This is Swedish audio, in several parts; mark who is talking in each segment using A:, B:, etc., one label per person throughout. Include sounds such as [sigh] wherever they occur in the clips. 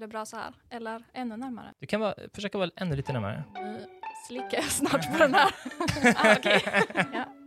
A: Blir det bra så här? Eller ännu närmare?
B: Du kan vara, försöka vara ännu lite närmare.
A: Nu slickar jag snart på den här. [laughs] ah, [laughs] ja.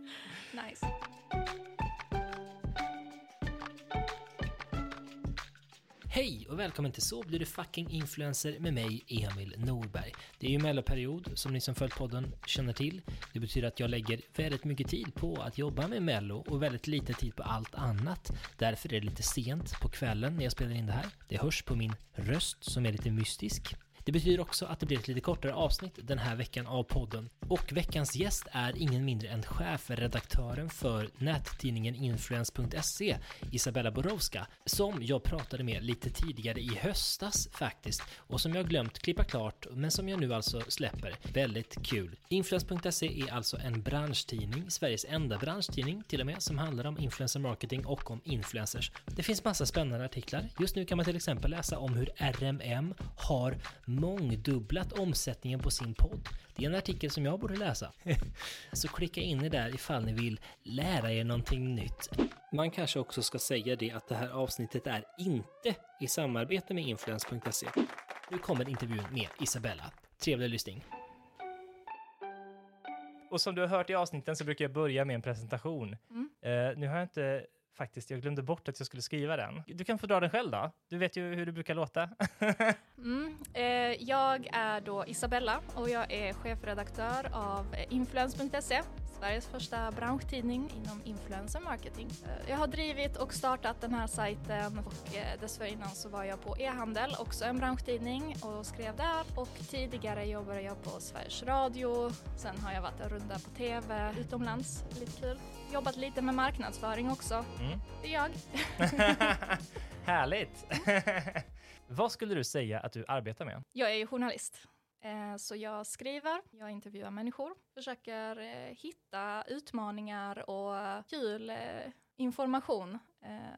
B: Hej och välkommen till Så blir du fucking influencer med mig, Emil Norberg. Det är ju melloperiod som ni som följt podden känner till. Det betyder att jag lägger väldigt mycket tid på att jobba med mello och väldigt lite tid på allt annat. Därför är det lite sent på kvällen när jag spelar in det här. Det hörs på min röst som är lite mystisk. Det betyder också att det blir ett lite kortare avsnitt den här veckan av podden. Och veckans gäst är ingen mindre än chefredaktören för nättidningen Influence.se, Isabella Borowska, som jag pratade med lite tidigare i höstas faktiskt, och som jag glömt klippa klart, men som jag nu alltså släpper. Väldigt kul. Influence.se är alltså en branschtidning, Sveriges enda branschtidning till och med, som handlar om influencer marketing och om influencers. Det finns massa spännande artiklar. Just nu kan man till exempel läsa om hur RMM har mångdubblat omsättningen på sin podd. Det är en artikel som jag borde läsa. [laughs] Så klicka in er där ifall ni vill lära er någonting nytt. Man kanske också ska säga det att det här avsnittet är inte i samarbete med Influence.se. Nu kommer intervjun med Isabella. Trevlig lyssning. Och som du har hört i avsnitten så brukar jag börja med en presentation.
A: Mm.
B: Eh, nu har jag inte faktiskt, jag glömde bort att jag skulle skriva den. Du kan få dra den själv då. Du vet ju hur det brukar låta. [laughs]
A: Mm. Eh, jag är då Isabella och jag är chefredaktör av Influence.se, Sveriges första branschtidning inom influencer marketing. Eh, jag har drivit och startat den här sajten och eh, dessförinnan så var jag på e-handel, också en branschtidning och skrev där och tidigare jobbade jag på Sveriges Radio. Sen har jag varit en runda på TV utomlands, lite kul. Jobbat lite med marknadsföring också.
B: Mm.
A: Det är jag. [laughs]
B: Härligt! [laughs] Vad skulle du säga att du arbetar med?
A: Jag är ju journalist. Eh, Så jag skriver, jag intervjuar människor, försöker eh, hitta utmaningar och kul eh, information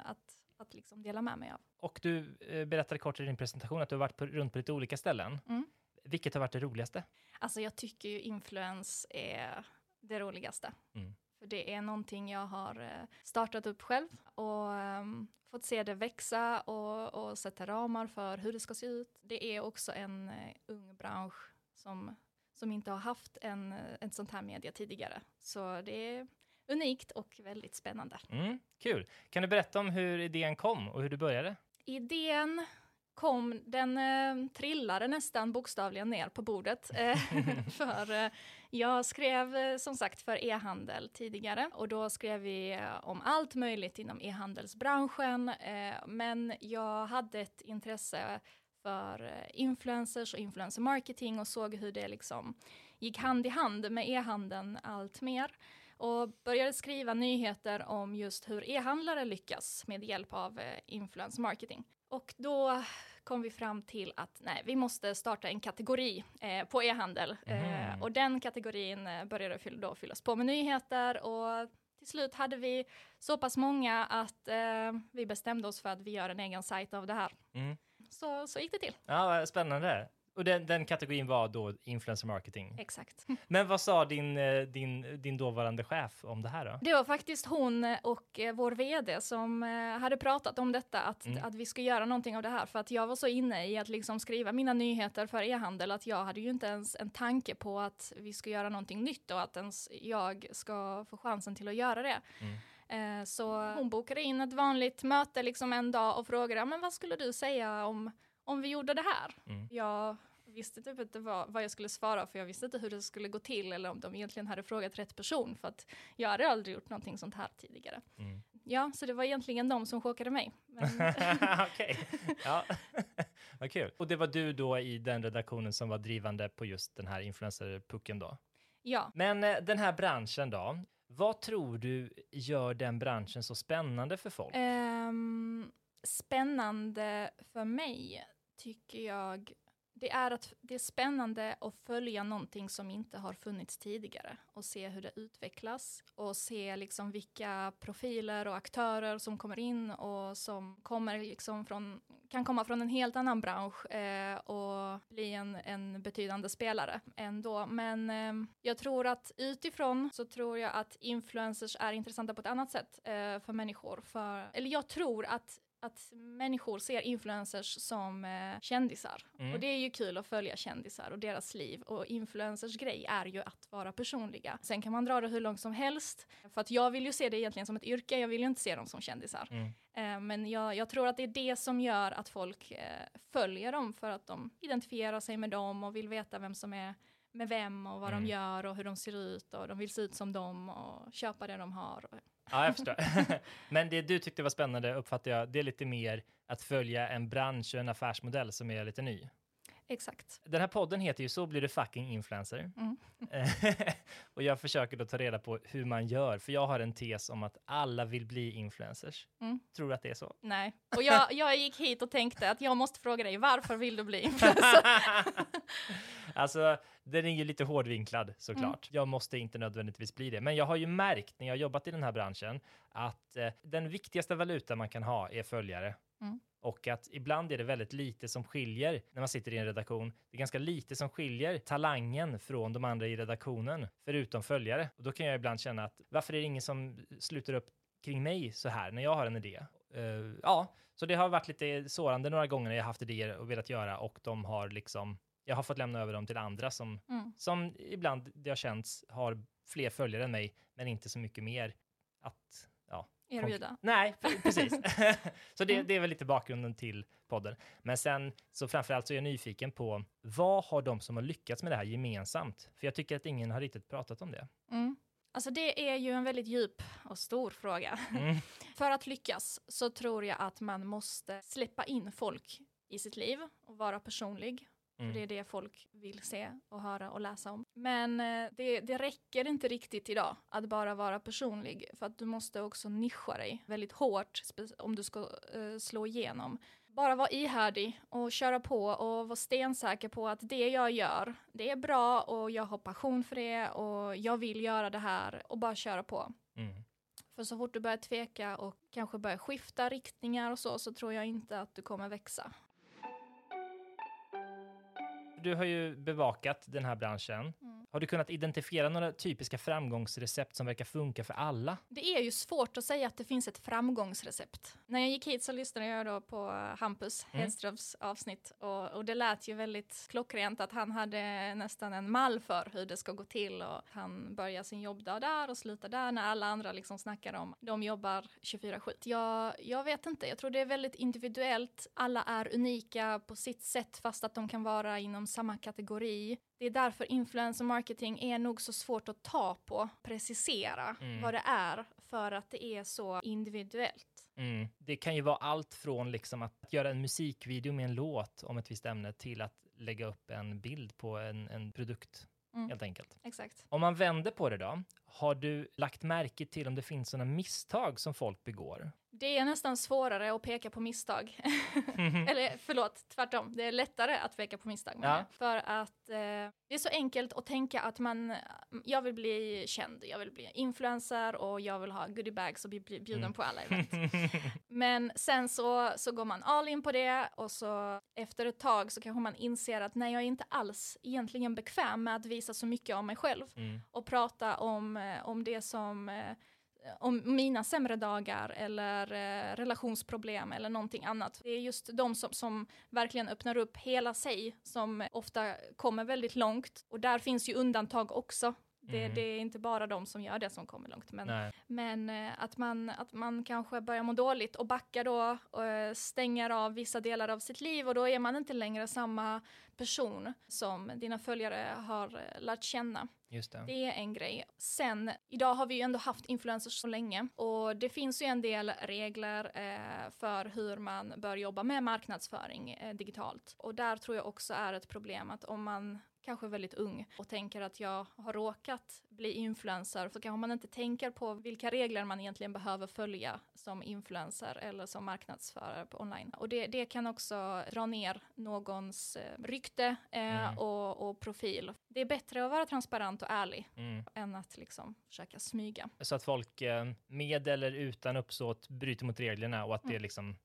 A: att, att liksom dela med mig av.
B: Och du berättade kort i din presentation att du har varit på, runt på lite olika ställen.
A: Mm.
B: Vilket har varit det roligaste?
A: Alltså jag tycker ju influens är det roligaste.
B: Mm.
A: Det är någonting jag har eh, startat upp själv och ehm, fått se det växa och, och sätta ramar för hur det ska se ut. Det är också en eh, ung bransch som, som inte har haft en, eh, ett sånt här media tidigare. Så det är unikt och väldigt spännande.
B: Mm, kul! Kan du berätta om hur idén kom och hur du började?
A: Idén kom, den eh, trillade nästan bokstavligen ner på bordet. Eh, [laughs] för eh, jag skrev eh, som sagt för e-handel tidigare och då skrev vi eh, om allt möjligt inom e-handelsbranschen. Eh, men jag hade ett intresse för influencers och influencer marketing och såg hur det liksom gick hand i hand med e-handeln allt mer och började skriva nyheter om just hur e-handlare lyckas med hjälp av influencer marketing. Och då kom vi fram till att nej, vi måste starta en kategori eh, på e-handel.
B: Mhm.
A: Eh, och den kategorin eh, började fyll, då fyllas på med nyheter och till slut hade vi så pass många att eh, vi bestämde oss för att vi gör en egen sajt av det här.
B: Mm.
A: Så, så gick det till.
B: Ja, spännande. Och den, den kategorin var då influencer marketing.
A: Exakt. [laughs]
B: Men vad sa din, eh, din, din dåvarande chef om det här då?
A: Det var faktiskt hon och eh, vår vd som eh, hade pratat om detta, att,
B: Mm.
A: att vi ska göra någonting av det här. För att jag var så inne i att liksom skriva mina nyheter för e-handel att jag hade ju inte ens en tanke på att vi ska göra någonting nytt och att ens jag ska få chansen till att göra det.
B: Mm.
A: Så hon bokade in ett vanligt möte liksom en dag och frågade, men vad skulle du säga om, om vi gjorde det här?
B: Mm.
A: Jag visste typ inte vad, vad jag skulle svara, för jag visste inte hur det skulle gå till eller om de egentligen hade frågat rätt person, för att jag hade aldrig gjort någonting sånt här tidigare.
B: Mm.
A: Ja, så det var egentligen de som chockade mig. [laughs]
B: Okej, ja. [laughs] vad kul. Och det var du då i den redaktionen som var drivande på just den här influencerpucken då?
A: ja,
B: Men eh, den här branschen då? Vad tror du gör den branschen så spännande för folk?
A: Ehm, spännande för mig tycker jag det är att det är spännande att följa någonting som inte har funnits tidigare och se hur det utvecklas och se liksom vilka profiler och aktörer som kommer in och som kommer liksom från, kan komma från en helt annan bransch eh, och bli en, en betydande spelare ändå. Men eh, jag tror att utifrån så tror jag att influencers är intressanta på ett annat sätt eh, för människor. För, eller jag tror att att människor ser influencers som eh, kändisar.
B: Mm.
A: Och det är ju kul att följa kändisar och deras liv. Och influencers grej är ju att vara personliga. Sen kan man dra det hur långt som helst. För att jag vill ju se det egentligen som ett yrke, jag vill ju inte se dem som kändisar.
B: Mm.
A: Eh, men jag, jag, tror att det är det som gör att folk eh, följer dem för att de identifierar sig med dem och vill veta vem som är med vem och vad
B: Mm.
A: de gör och hur de ser ut och de vill se ut som dem och köpa det de har.
B: Ja, jag förstår. [laughs] Men det du tyckte var spännande uppfattar jag, det är lite mer att följa en bransch och en affärsmodell som är lite ny.
A: Exakt.
B: Den här podden heter ju Så blir du fucking influencer.
A: Mm. [laughs]
B: och jag försöker då ta reda på hur man gör, för jag har en tes om att alla vill bli influencers.
A: Mm.
B: Tror du att det är så?
A: Nej, och jag, [laughs] jag gick hit och tänkte att jag måste fråga dig, varför vill du bli influencer? [laughs]
B: alltså, den är ju lite hårdvinklad såklart.
A: Mm.
B: Jag måste inte nödvändigtvis bli det, men jag har ju märkt när jag har jobbat i den här branschen att eh, den viktigaste valuta man kan ha är följare.
A: Mm.
B: Och att ibland är det väldigt lite som skiljer när man sitter i en redaktion. Det är ganska lite som skiljer talangen från de andra i redaktionen, förutom följare. Och då kan jag ibland känna att varför är det ingen som sluter upp kring mig så här när jag har en idé? Eh, ja, så det har varit lite sårande några gånger när jag haft idéer och velat göra och de har liksom, jag har fått lämna över dem till andra som,
A: Mm.
B: som ibland det har känts har fler följare än mig, men inte så mycket mer att.
A: Erbjuda.
B: Nej, pre- precis. [laughs] [laughs] så det,
A: Mm.
B: det är väl lite bakgrunden till podden. Men sen så framförallt så är jag nyfiken på vad har de som har lyckats med det här gemensamt? För jag tycker att ingen har riktigt pratat om det.
A: Mm. Alltså det är ju en väldigt djup och stor fråga.
B: Mm. [laughs]
A: För att lyckas så tror jag att man måste släppa in folk i sitt liv och vara personlig.
B: Mm.
A: För det är det folk vill se och höra och läsa om. Men eh, det, det räcker inte riktigt idag att bara vara personlig. För att du måste också nischa dig väldigt hårt om du ska eh, slå igenom. Bara vara ihärdig och köra på och vara stensäker på att det jag gör, det är bra och jag har passion för det och jag vill göra det här och bara köra på.
B: Mm.
A: För så fort du börjar tveka och kanske börjar skifta riktningar och så, så tror jag inte att du kommer växa.
B: Du har ju bevakat den här branschen. Har du kunnat identifiera några typiska framgångsrecept som verkar funka för alla?
A: Det är ju svårt att säga att det finns ett framgångsrecept. När jag gick hit så lyssnade jag då på Hampus
B: Mm.
A: Hedströms avsnitt och, och det lät ju väldigt klockrent att han hade nästan en mall för hur det ska gå till och han börjar sin jobbdag där och slutar där när alla andra liksom snackar om de jobbar 24-7. Jag, jag vet inte, jag tror det är väldigt individuellt. Alla är unika på sitt sätt fast att de kan vara inom samma kategori. Det är därför influencer marketing är nog så svårt att ta på, precisera
B: Mm.
A: vad det är för att det är så individuellt.
B: Mm. Det kan ju vara allt från liksom att göra en musikvideo med en låt om ett visst ämne till att lägga upp en bild på en, en produkt,
A: Mm.
B: helt enkelt.
A: Exakt.
B: Om man vänder på det då, har du lagt märke till om det finns sådana misstag som folk begår?
A: Det är nästan svårare att peka på misstag. [laughs] Eller förlåt, tvärtom. Det är lättare att peka på misstag.
B: Ja.
A: För att eh, det är så enkelt att tänka att man, jag vill bli känd, jag vill bli influencer och jag vill ha goodiebags och bli bli bjuden
B: Mm.
A: på alla event. [laughs] Men sen så, så går man all in på det och så efter ett tag så kanske man inser att nej, jag är inte alls egentligen bekväm med att visa så mycket om mig själv
B: Mm.
A: och prata om, eh, om det som eh, om mina sämre dagar eller eh, relationsproblem eller någonting annat. Det är just de som, som verkligen öppnar upp hela sig som ofta kommer väldigt långt. Och där finns ju undantag också. Det,
B: Mm.
A: det är inte bara de som gör det som kommer långt. Men,
B: Nej.
A: men eh, att, man, att man kanske börjar må dåligt och backar då och eh, stänger av vissa delar av sitt liv och då är man inte längre samma person som dina följare har eh, lärt känna.
B: Just det.
A: Det är en grej. Sen, idag har vi ju ändå haft influencers så länge och det finns ju en del regler eh, för hur man bör jobba med marknadsföring eh, digitalt. Och där tror jag också är ett problem att om man kanske väldigt ung och tänker att jag har råkat bli influencer, så kanske man inte tänker på vilka regler man egentligen behöver följa som influencer eller som marknadsförare på online. Och det, det kan också dra ner någons eh, rykte eh, mm. och, och, profil. Det är bättre att vara transparent och ärlig mm. än att liksom försöka smyga.
B: Så att folk eh, med eller utan uppsåt bryter mot reglerna och att mm. det liksom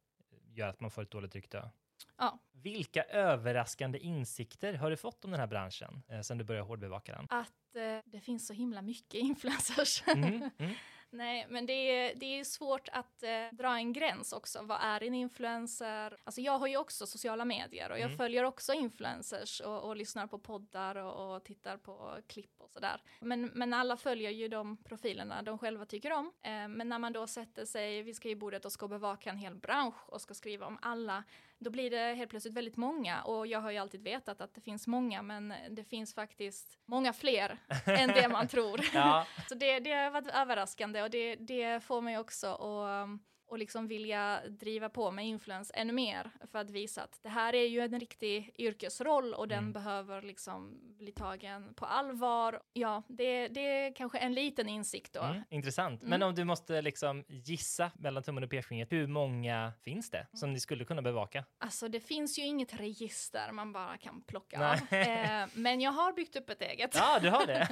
B: gör att man får ett dåligt rykte?
A: Ja.
B: Vilka överraskande insikter har du fått om den här branschen eh, sen du började hårdbevaka den?
A: Att eh, det finns så himla mycket influencers. Mm, mm. [laughs] Nej, men det är, det är svårt att eh, dra en gräns också. Vad är en influencer? Alltså jag har ju också sociala medier och jag mm. följer också influencers och, och lyssnar på poddar och, och, tittar på klipp och sådär. Men, men alla följer ju de profilerna de själva tycker om. Eh, men när man då sätter sig vid skrivbordet och ska bevaka en hel bransch och ska skriva om alla då blir det helt plötsligt väldigt många och jag har ju alltid vetat att det finns många men det finns faktiskt många fler än det man [laughs] tror. Ja. [laughs] Så det, det har varit överraskande och det, det får mig också att och liksom vilja driva på med influens ännu mer för att visa att det här är ju en riktig yrkesroll och den mm. behöver liksom bli tagen på allvar. Ja, det, det är kanske en liten insikt då. Mm,
B: intressant. Mm. Men om du måste liksom gissa mellan tummen och pekfingret, hur många finns det som ni skulle kunna bevaka?
A: Alltså det finns ju inget register man bara kan plocka av. Eh, men jag har byggt upp ett eget.
B: Ja, du har det.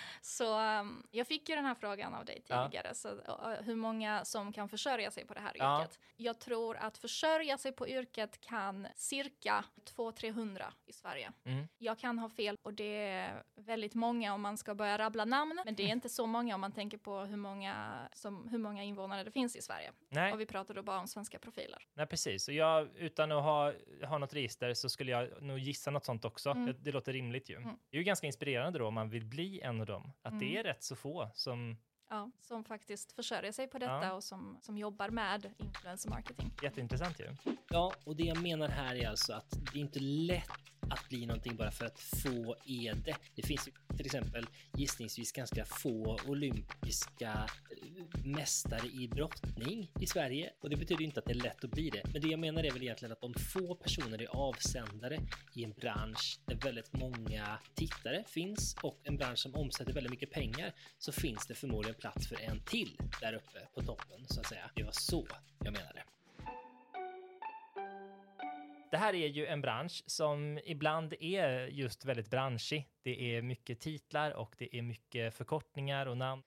B: [laughs]
A: så um, jag fick ju den här frågan av dig tidigare, ja. så uh, hur många som kan försöka försörja sig på det här ja. yrket. Jag tror att försörja sig på yrket kan cirka 200-300 i Sverige. Mm. Jag kan ha fel och det är väldigt många om man ska börja rabbla namn, men det är inte så många om man tänker på hur många, som, hur många invånare det finns i Sverige. Nej. Och vi pratar då bara om svenska profiler.
B: Nej, precis. Och jag, utan att ha, ha något register så skulle jag nog gissa något sånt också. Mm. Det, det, låter rimligt ju. Mm. Det är ju ganska inspirerande då om man vill bli en av dem, att det mm. är rätt så få som
A: Ja, som faktiskt försörjer sig på detta ja. och som, som jobbar med influencer marketing.
B: Jätteintressant ju. Ja, och det jag menar här är alltså att det är inte lätt att bli någonting bara för att få är det. Det finns ju till exempel gissningsvis ganska få olympiska eh, mästare i brottning i Sverige och det betyder inte att det är lätt att bli det. Men det jag menar är väl egentligen att om få personer är avsändare i en bransch där väldigt många tittare finns och en bransch som omsätter väldigt mycket pengar så finns det förmodligen plats för en till där uppe på toppen så att säga. Det var så jag menade. Det här är ju en bransch som ibland är just väldigt branschig. Det är mycket titlar och det är mycket förkortningar och namn.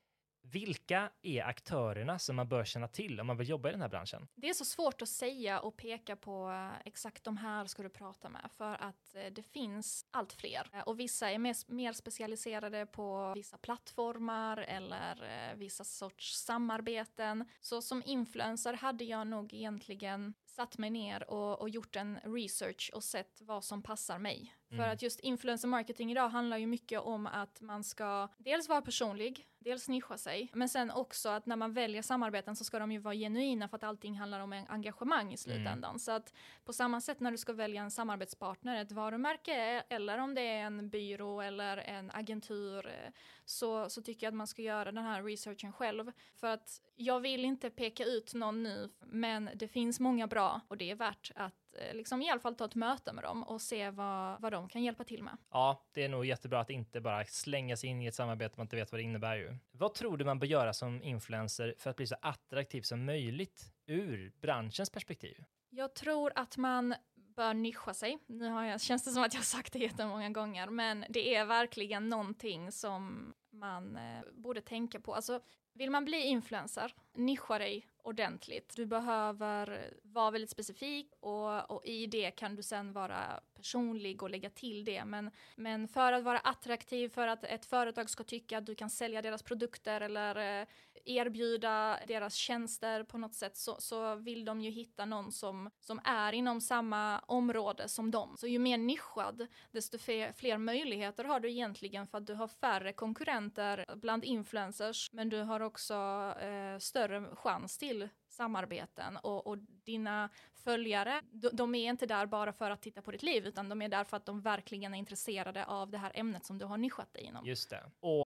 B: Vilka är aktörerna som man bör känna till om man vill jobba i den här branschen?
A: Det är så svårt att säga och peka på eh, exakt de här ska du prata med för att eh, det finns allt fler eh, och vissa är mer, mer specialiserade på vissa plattformar eller vissa sorts samarbeten. Så som influencer hade jag nog egentligen satt mig ner och, och gjort en research och sett vad som passar mig. Mm. För att just influencer marketing idag handlar ju mycket om att man ska dels vara personlig, dels nischa sig, men sen också att när man väljer samarbeten så ska de ju vara genuina för att allting handlar om en engagemang i slutändan. Mm. Så att på samma sätt när du ska välja en samarbetspartner, ett varumärke eller om det är en byrå eller en agentur, eh, så, så tycker jag att man ska göra den här researchen själv. För att jag vill inte peka ut någon nu, men det finns många bra och det är värt att Eh, liksom i alla fall ta ett möte med dem och se vad, vad de kan hjälpa till med.
B: Ja, det är nog jättebra att inte bara slänga sig in i ett samarbete man inte vet vad det innebär ju. Vad tror du man bör göra som influencer för att bli så attraktiv som möjligt ur branschens perspektiv?
A: Jag tror att man bör nischa sig. Nu har jag, känns det som att jag har sagt det jättemånga gånger, men det är verkligen någonting som man eh, borde tänka på. Alltså, vill man bli influencer, nischa dig ordentligt. Du behöver vara väldigt specifik och, och, i det kan du sen vara personlig och lägga till det. Men, men för att vara attraktiv, för att ett företag ska tycka att du kan sälja deras produkter eller eh, erbjuda deras tjänster på något sätt så, så vill de ju hitta någon som, som är inom samma område som dem. Så ju mer nischad, desto fler, fler möjligheter har du egentligen för att du har färre konkurrenter bland influencers, men du har också eh, större chans till samarbeten och, och dina följare, de, de, är inte där bara för att titta på ditt liv, utan de är där för att de verkligen är intresserade av det här ämnet som du har nischat dig inom.
B: Just det. Och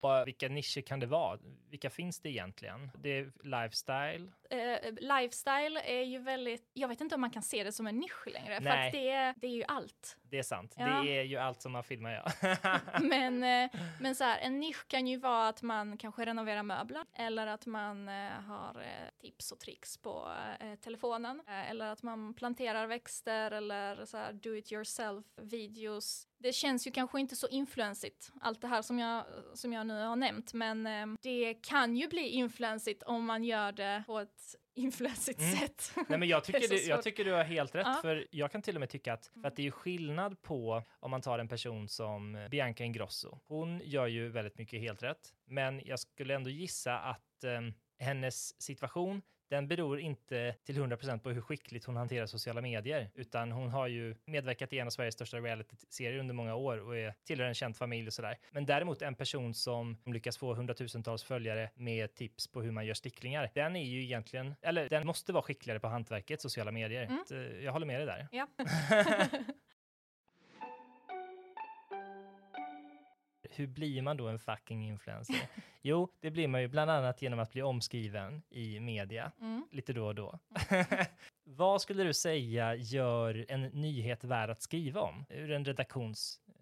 B: Vad- Vilka nischer kan det vara? Vilka finns det egentligen? Det är lifestyle.
A: Eh, lifestyle är ju väldigt, jag vet inte om man kan se det som en nisch längre, för
B: Nej.
A: att det är, det är ju allt.
B: Det är sant.
A: Ja.
B: Det är ju allt som man filmar, ja. [laughs]
A: Men, [laughs] eh, men så här, en nisch kan ju vara att man kanske renoverar möbler eller att man eh, har eh, tips och tricks på eh, telefonen eh, eller att man planterar växter eller så här do it yourself videos. Det känns ju kanske inte så influensigt, allt det här som jag, som jag nu har nämnt, men eh, det kan ju bli influensigt om man gör det på ett influensigt
B: Mm.
A: sätt.
B: Nej, men jag [laughs] tycker, du, jag tycker du har helt rätt,
A: Ja. Mm.
B: för jag kan till och med tycka att, för att det är ju skillnad på om man tar en person som Bianca Ingrosso. Hon gör ju väldigt mycket helt rätt, men jag skulle ändå gissa att em, hennes situation den beror inte till 100% på hur skickligt hon hanterar sociala medier, utan hon har ju medverkat i en av Sveriges största reality-serier under många år och är, tillhör en känd familj och sådär. Men däremot en person som lyckas få hundratusentals följare med tips på hur man gör sticklingar, den är ju egentligen, eller den måste vara skickligare på hantverket, sociala medier.
A: Mm.
B: Eh, Jag håller med dig där.
A: Ja. [laughs] [laughs]
B: Hur blir man då en fucking influencer? [laughs] Jo, det blir man ju bland annat genom att bli omskriven i media
A: Mm.
B: lite då och då. [laughs] Vad skulle du säga gör en nyhet värd att skriva om ur en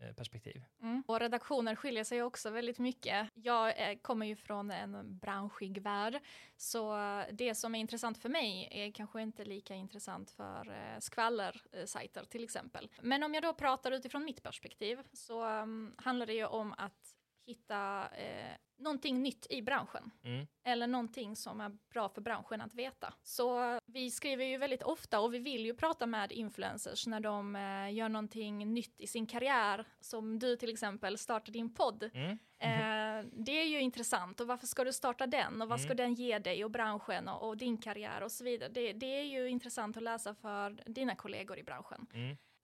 B: Eh, perspektiv.
A: Mm. Och redaktioner skiljer sig också väldigt mycket. Jag eh, kommer ju från en branschig värld, så det som är intressant för mig är kanske inte lika intressant för eh, skvallersajter till exempel. Men om jag då pratar utifrån mitt perspektiv så mm, handlar det ju om att hitta eh, någonting nytt i branschen.
B: Mm.
A: Eller någonting som är bra för branschen att veta. Så vi skriver ju väldigt ofta och vi vill ju prata med influencers när de eh, gör någonting nytt i sin karriär. Som du till exempel startar din podd.
B: Mm.
A: Eh, det är ju intressant och varför ska du starta den och vad ska
B: Mm.
A: den ge dig och branschen och, och din karriär och så vidare. Det, det är ju intressant att läsa för dina kollegor i branschen.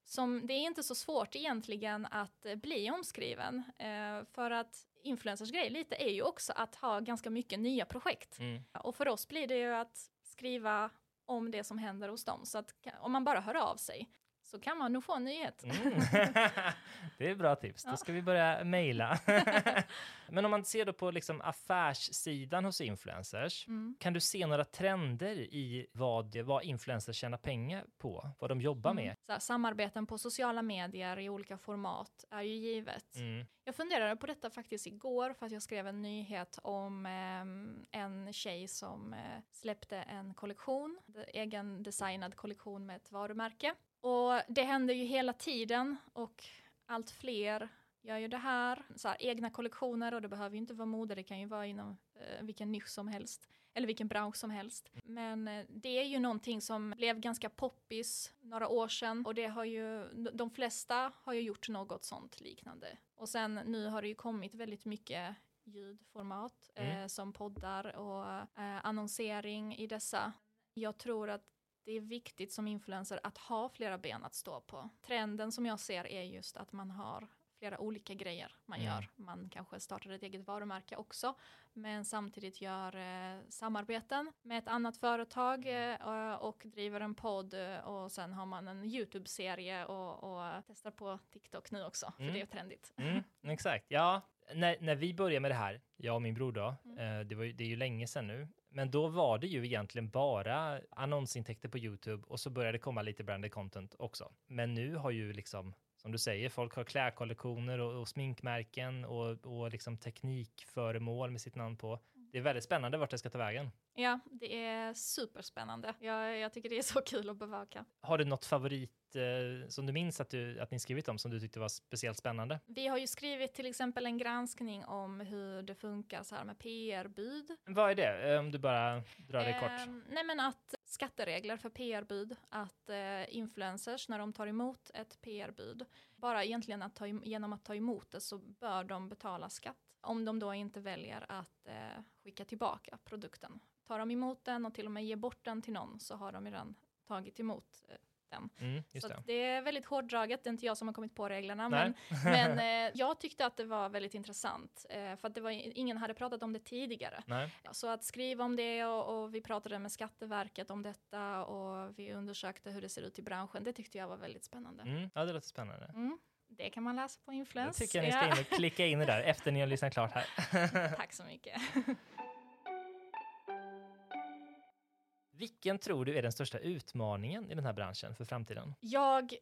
A: Som, det är inte så svårt egentligen att eh, bli omskriven eh, för att influencers grej lite är ju också att ha ganska mycket nya projekt.
B: Mm.
A: Och för oss blir det ju att skriva om det som händer hos dem. Så att om man bara hör av sig så kan man nog få en nyhet.
B: Mm. [laughs] det är bra tips. Då ska vi börja mejla. [laughs] Men om man ser då på liksom affärssidan hos influencers,
A: Mm.
B: kan du se några trender i vad, vad influencers tjänar pengar på? Vad de jobbar
A: Mm.
B: med?
A: Här, samarbeten på sociala medier i olika format är ju givet.
B: Mm.
A: Jag funderade på detta faktiskt igår för att jag skrev en nyhet om ehm, en tjej som eh, släppte en kollektion, egen designad kollektion med ett varumärke. Och det händer ju hela tiden och allt fler gör ju det här, så här egna kollektioner och det behöver ju inte vara mode, det kan ju vara inom eh, vilken nisch som helst eller vilken bransch som helst. Men eh, det är ju någonting som blev ganska poppis några år sedan och det har ju, de- flesta har ju gjort något sånt liknande. Och sen nu har det ju kommit väldigt mycket ljudformat
B: Mm.
A: eh, som poddar och eh, annonsering i dessa. Jag tror att det är viktigt som influencer att ha flera ben att stå på. Trenden som jag ser är just att man har flera olika grejer man
B: Mm.
A: gör. Man kanske startar ett eget varumärke också, men samtidigt gör eh, samarbeten med ett annat företag eh, och driver en podd eh, och sen har man en YouTube-serie och, och testar på TikTok nu också, för
B: Mm.
A: det är trendigt.
B: Mm, exakt. Ja, när, när vi började med det här, jag och min bror då,
A: Mm.
B: eh, det, var det är ju länge sedan nu, men då var det ju egentligen bara annonsintäkter på YouTube och så började det komma lite branded content också. Men nu har ju liksom, som du säger, folk har klädkollektioner och, och sminkmärken och, och liksom teknikföremål med sitt namn på det är väldigt spännande vart det ska ta vägen.
A: Ja, det är superspännande. Jag, jag tycker det är så kul att bevaka.
B: Har du något favorit eh, som du minns att, du, att ni skrivit om som du tyckte var speciellt spännande?
A: Vi har ju skrivit till exempel en granskning om hur det funkar så här med PR-bud.
B: Vad är det? Eh, Om du bara drar det kort.
A: Ehm, nej men att skatteregler för PR-bud, att eh, influencers när de tar emot ett PR-bud, bara egentligen att ta, genom att ta emot det så bör de betala skatt. Om de då inte väljer att eh, skicka tillbaka produkten. Tar de emot den och till och med ger bort den till någon så har de redan tagit emot eh, den.
B: Mm,
A: så
B: det.
A: det är väldigt hårddraget, det är inte jag som har kommit på reglerna.
B: Nej.
A: Men, [laughs] men eh, jag tyckte att det var väldigt intressant, eh, för att det var, ingen hade pratat om det tidigare.
B: Nej.
A: Så att skriva om det och, och vi pratade med Skatteverket om detta och vi undersökte hur det ser ut i branschen, det tyckte jag var väldigt spännande.
B: Mm, ja, det låter spännande.
A: Mm. Det kan man läsa på
B: Jag
A: Influence.
B: tycker ni ska in och klicka in det där efter ni har lyssnat klart här. [laughs] [laughs]
A: Tack så mycket.
B: Vilken tror du är den största utmaningen i den här branschen för framtiden?
A: Jag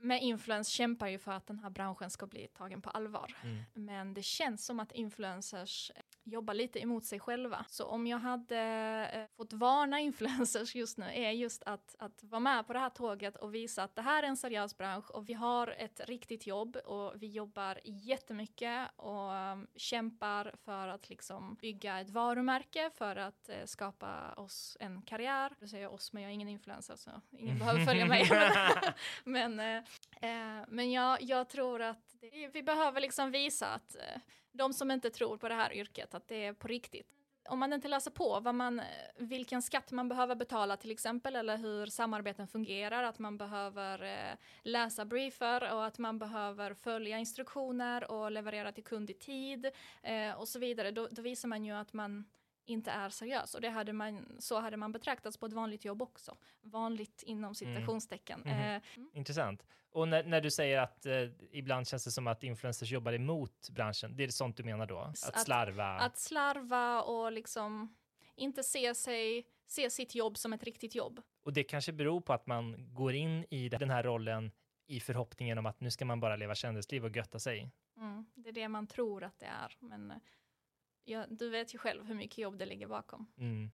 A: med influens kämpar ju för att den här branschen ska bli tagen på allvar.
B: Mm.
A: Men det känns som att influencers jobbar lite emot sig själva. Så om jag hade eh, fått varna [laughs] influencers just nu är just att, att vara med på det här tåget och visa att det här är en seriös bransch och vi har ett riktigt jobb och vi jobbar jättemycket och um, kämpar för att liksom bygga ett varumärke för att eh, skapa oss en karriär. Du säger oss, men jag är ingen influencer så ingen behöver följa mig. [laughs] [laughs] men eh, eh, men jag, jag tror att det, vi behöver liksom visa att de som inte tror på det här yrket, att det är på riktigt. Om man inte läser på vad man, vilken skatt man behöver betala till exempel, eller hur samarbeten fungerar, att man behöver eh, läsa briefer och att man behöver följa instruktioner och leverera till kund i tid eh, och så vidare, då, då visar man ju att man inte är seriös. Och det hade man, så hade man betraktats på ett vanligt jobb också. Vanligt inom citationstecken.
B: Mhm.
A: Eh,
B: Intressant. Och när, när du säger att eh, ibland känns det som att influencers jobbar emot branschen, det är sånt du menar då? Att,
A: att-
B: slarva?
A: Att slarva och liksom inte se, sig, se sitt jobb som ett riktigt jobb.
B: Och det kanske beror på att man går in i den här rollen i förhoppningen om att nu ska man bara leva kändisliv och götta sig.
A: Mm, det är det man tror att det är. Men ja, du vet ju själv hur mycket jobb det ligger bakom.
B: Mm.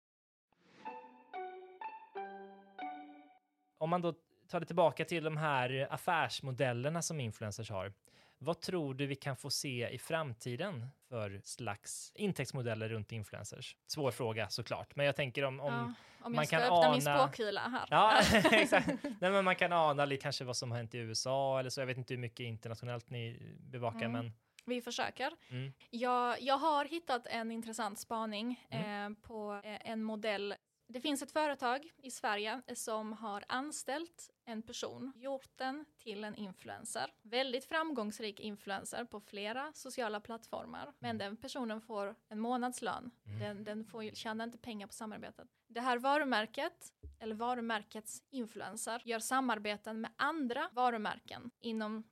B: Om man då tar det tillbaka till de här affärsmodellerna som influencers har. Vad tror du vi kan få se i framtiden för slags intäktsmodeller runt influencers? Svår fråga såklart, men jag tänker om, om
A: ja, om
B: man
A: jag ska
B: kan
A: öppna min
B: ana-
A: spåkula här.
B: Ja, [laughs] exakt. Nej, men man kan ana kanske vad som har hänt i USA eller så. Jag vet inte hur mycket internationellt ni bevakar,
A: Mm.
B: men
A: Vi försöker.
B: Mm.
A: Jag, jag har hittat en intressant spaning
B: Mm.
A: eh, på eh, en modell. Det finns ett företag i Sverige som har anställt en person, gjort den till en influencer. Väldigt framgångsrik influencer på flera sociala plattformar. Men den personen får en månadslön. Den, den får, tjänar inte pengar på samarbetet. Det här varumärket, eller varumärkets influencer, gör samarbeten med andra varumärken inom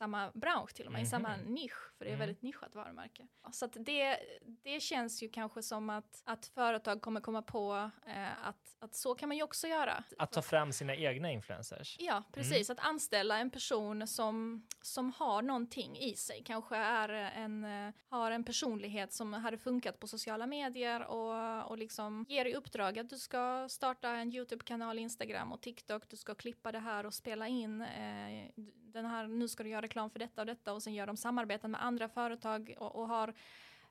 A: samma bransch till och med, i samma
B: Mhm.
A: nisch, för det är
B: Mm.
A: väldigt nischat varumärke. Så att det, det känns ju kanske som att, att företag kommer komma på eh, att, att så kan man ju också göra.
B: att ta fram sina egna influencers.
A: Ja, precis. Att anställa en person som, som har någonting i sig. Kanske är en, eh, har en personlighet som hade funkat på sociala medier och, och liksom ger i uppdrag att du ska starta en YouTube-kanal, Instagram och TikTok. Du ska klippa det här och spela in eh, den här, nu ska du göra reklam för detta och detta och sen gör de samarbeten med andra andra företag och, och har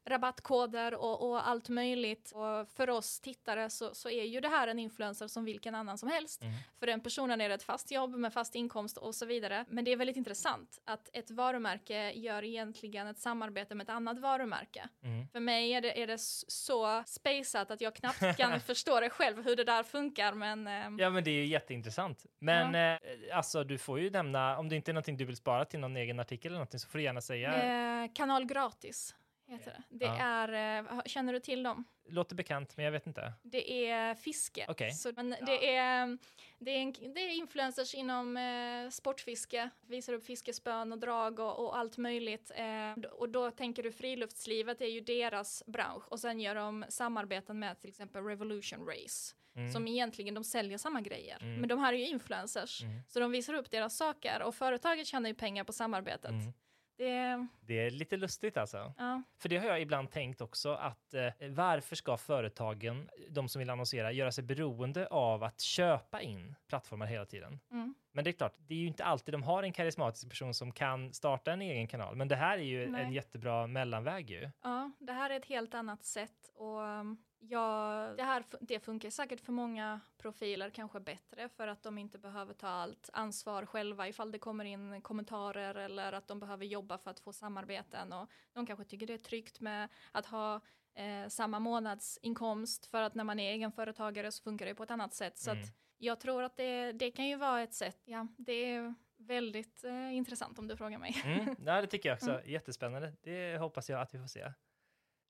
A: rabattkoder och, och allt möjligt. Och för oss tittare så, så är ju det här en influencer som vilken annan som helst. För den personen är det ett fast jobb med fast inkomst och så vidare. Men det är väldigt intressant att ett varumärke gör egentligen ett samarbete med ett annat varumärke.
B: Mm.
A: För mig är det, är det så spaceat att jag knappt kan [laughs] förstå det själv hur det där funkar. Men ehm,
B: Ja, men det är ju jätteintressant. Men eh, alltså, du får ju nämna, om det inte är någonting du vill spara till någon egen artikel eller någonting, så får du gärna säga.
A: eh, kanal gratis heter det. Det
B: Ja.
A: är, eh, känner du till dem?
B: Låter bekant, men jag vet inte.
A: Det är fiske.
B: Okej.
A: Så, men det, är, det, är en, det är influencers inom eh, sportfiske, visar upp fiskespön och drag och, och allt möjligt. Eh, och då tänker du friluftslivet är ju deras bransch och sen gör de samarbeten med till exempel Revolution Race.
B: Mm.
A: Som egentligen de säljer samma grejer. Men de här är ju influencers. Så de visar upp deras saker och företaget tjänar ju pengar på samarbetet. Det,
B: Det är lite lustigt alltså.
A: ja,
B: För det har jag ibland tänkt också att eh, varför ska företagen, de som vill annonsera, göra sig beroende av att köpa in plattformar hela tiden?
A: mm.
B: Men det är klart, det är ju inte alltid de har en karismatisk person som kan starta en egen kanal. Men det här är ju
A: Nej.
B: en jättebra mellanväg ju.
A: ja, det här är ett helt annat sätt och um, ja, det här det funkar säkert för många profiler kanske bättre för att de inte behöver ta allt ansvar själva ifall det kommer in kommentarer eller att de behöver jobba för att få samarbeten och de kanske tycker det är tryggt med att ha eh, samma månadsinkomst för att när man är egenföretagare så funkar det på ett annat sätt. Så
B: Mm.
A: jag tror att det, det kan ju vara ett sätt, ja, det är väldigt eh, intressant om du frågar mig.
B: Mm, [laughs] ja, det tycker jag också. Jättespännande. Det hoppas jag att vi får se.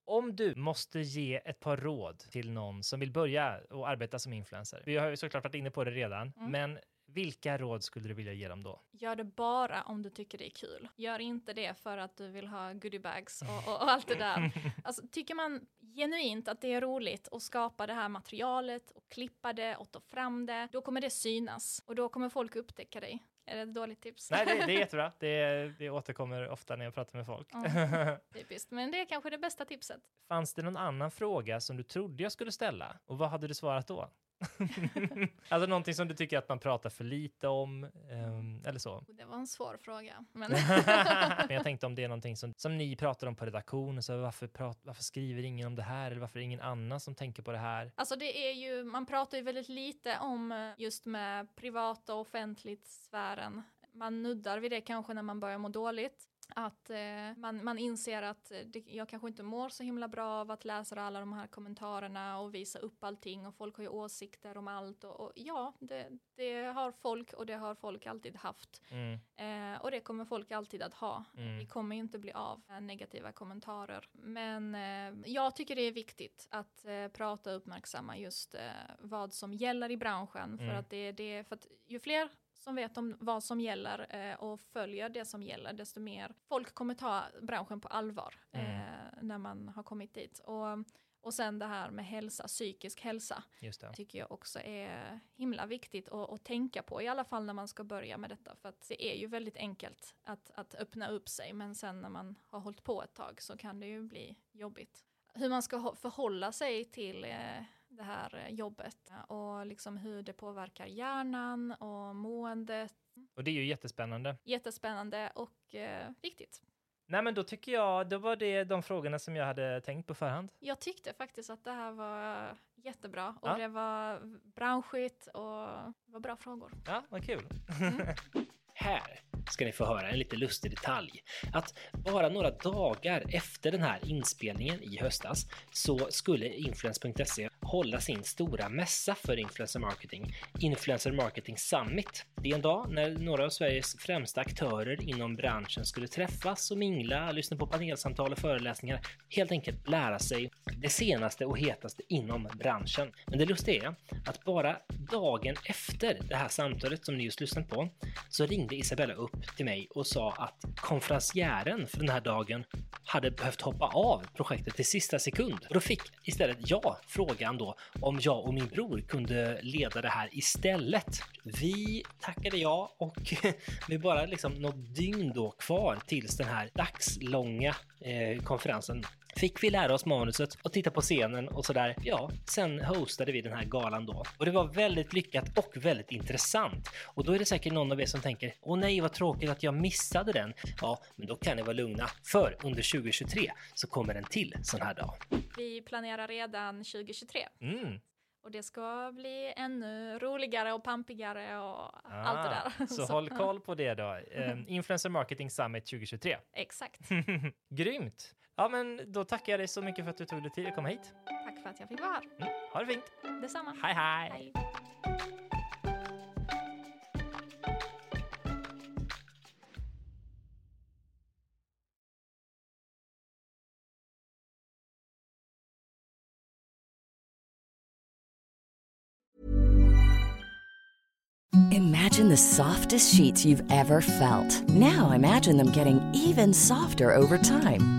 B: Om du måste ge ett par råd till någon som vill börja och arbeta som influencer. Vi har ju såklart varit inne på det redan,
A: Mm.
B: men vilka råd skulle du vilja ge dem då?
A: Gör det bara om du tycker det är kul. Gör inte det för att du vill ha goodiebags och, och, och allt det där. [laughs] Alltså, tycker man genuint att det är roligt att skapa det här materialet och klippa det och ta fram det, då kommer det synas och då kommer folk upptäcka dig. Är det ett dåligt tips?
B: Nej, det, det är jättebra. [laughs] Det, det återkommer ofta när jag pratar med folk.
A: Ja. [laughs] Typiskt, men det är kanske det bästa tipset.
B: Fanns det någon annan fråga som du trodde jag skulle ställa? Och vad hade du svarat då? [laughs] alltså någonting som du tycker att man pratar för lite om, ehm, eller så.
A: Det var en svår fråga. Men [laughs]
B: Men jag tänkte om det är någonting som, som ni pratar om på redaktionen, så varför, prat, varför skriver ingen om det här? Eller varför är det ingen annan som tänker på det här?
A: Alltså det är ju, man pratar ju väldigt lite om eh, just med privata och offentligt sfären. Man nuddar vid det kanske när man börjar må dåligt. Att eh, man, man inser att eh, det, jag kanske inte mår så himla bra av att läsa alla de här kommentarerna och visa upp allting och folk har ju åsikter om allt och, och ja, det, det har folk och det har folk alltid haft.
B: Mm,
A: Eh, och det kommer folk alltid att ha.
B: Mm.
A: Vi kommer ju inte bli av med negativa kommentarer. Men eh, jag tycker det är viktigt att eh, prata och uppmärksamma just eh, vad som gäller i branschen. För
B: Mm.
A: att det är det, för att ju fler som vet om vad som gäller eh, och följer det som gäller, desto mer folk kommer ta branschen på allvar
B: Mm.
A: eh, när man har kommit dit. Och, och sen det här med hälsa, psykisk hälsa tycker jag också är himla viktigt att, att tänka på, i alla fall när man ska börja med detta, för att det är ju väldigt enkelt att, att öppna upp sig, men sen när man har hållit på ett tag så kan det ju bli jobbigt. Hur man ska hå- förhålla sig till eh, det här eh, jobbet och liksom hur det påverkar hjärnan och måendet.
B: Och det är ju jättespännande.
A: Jättespännande och eh, viktigt.
B: Nej, men då tycker jag, då var det de frågorna som jag hade tänkt på förhand.
A: Jag tyckte faktiskt att det här var jättebra och
B: Ja.
A: det var branschigt och det var bra frågor.
B: Ja, vad kul. [laughs]
C: Här ska ni få höra en lite lustig detalj. Att bara några dagar efter den här inspelningen i höstas så skulle Influence.se hålla sin stora mässa för influencer marketing, Influencer Marketing Summit. Det är en dag när några av Sveriges främsta aktörer inom branschen skulle träffas och mingla, lyssna på panelsamtal och föreläsningar, helt enkelt lära sig det senaste och hetaste inom branschen. Men det lustiga är att bara dagen efter det här samtalet som ni just lyssnat på så ringde Isabella upp till mig och sa att konferensjären för den här dagen hade behövt hoppa av projektet i sista sekund. Och då fick istället jag frågan då om jag och min bror kunde leda det här istället. Vi tackade ja och [laughs] med bara liksom något dygn då kvar tills den här dagslånga eh, konferensen fick vi lära oss manuset och titta på scenen och sådär. Ja, sen hostade vi den här galan då. Och det var väldigt lyckat och väldigt intressant. Och då är det säkert någon av er som tänker, åh nej vad tråkigt att jag missade den. Ja, men då kan ni vara lugna, för under 2023 så kommer en till sån här dag.
A: Vi planerar redan 2023
B: Mm.
A: och det ska bli ännu roligare och pampigare och allt det där.
B: Ah, Så, håll koll på det då. [laughs] Eh, Influencer Marketing Summit 2023.
A: Exakt. [laughs]
B: Grymt! Ja, men då tackar jag dig så mycket för att du tog dig tid att komma hit.
A: Tack för att jag fick vara här.
B: Mm. Ha det fint!
A: Detsamma.
B: Hej, hej!
A: Hej.
D: Imagine the softest sheets you've ever felt. Now imagine them getting even softer over time.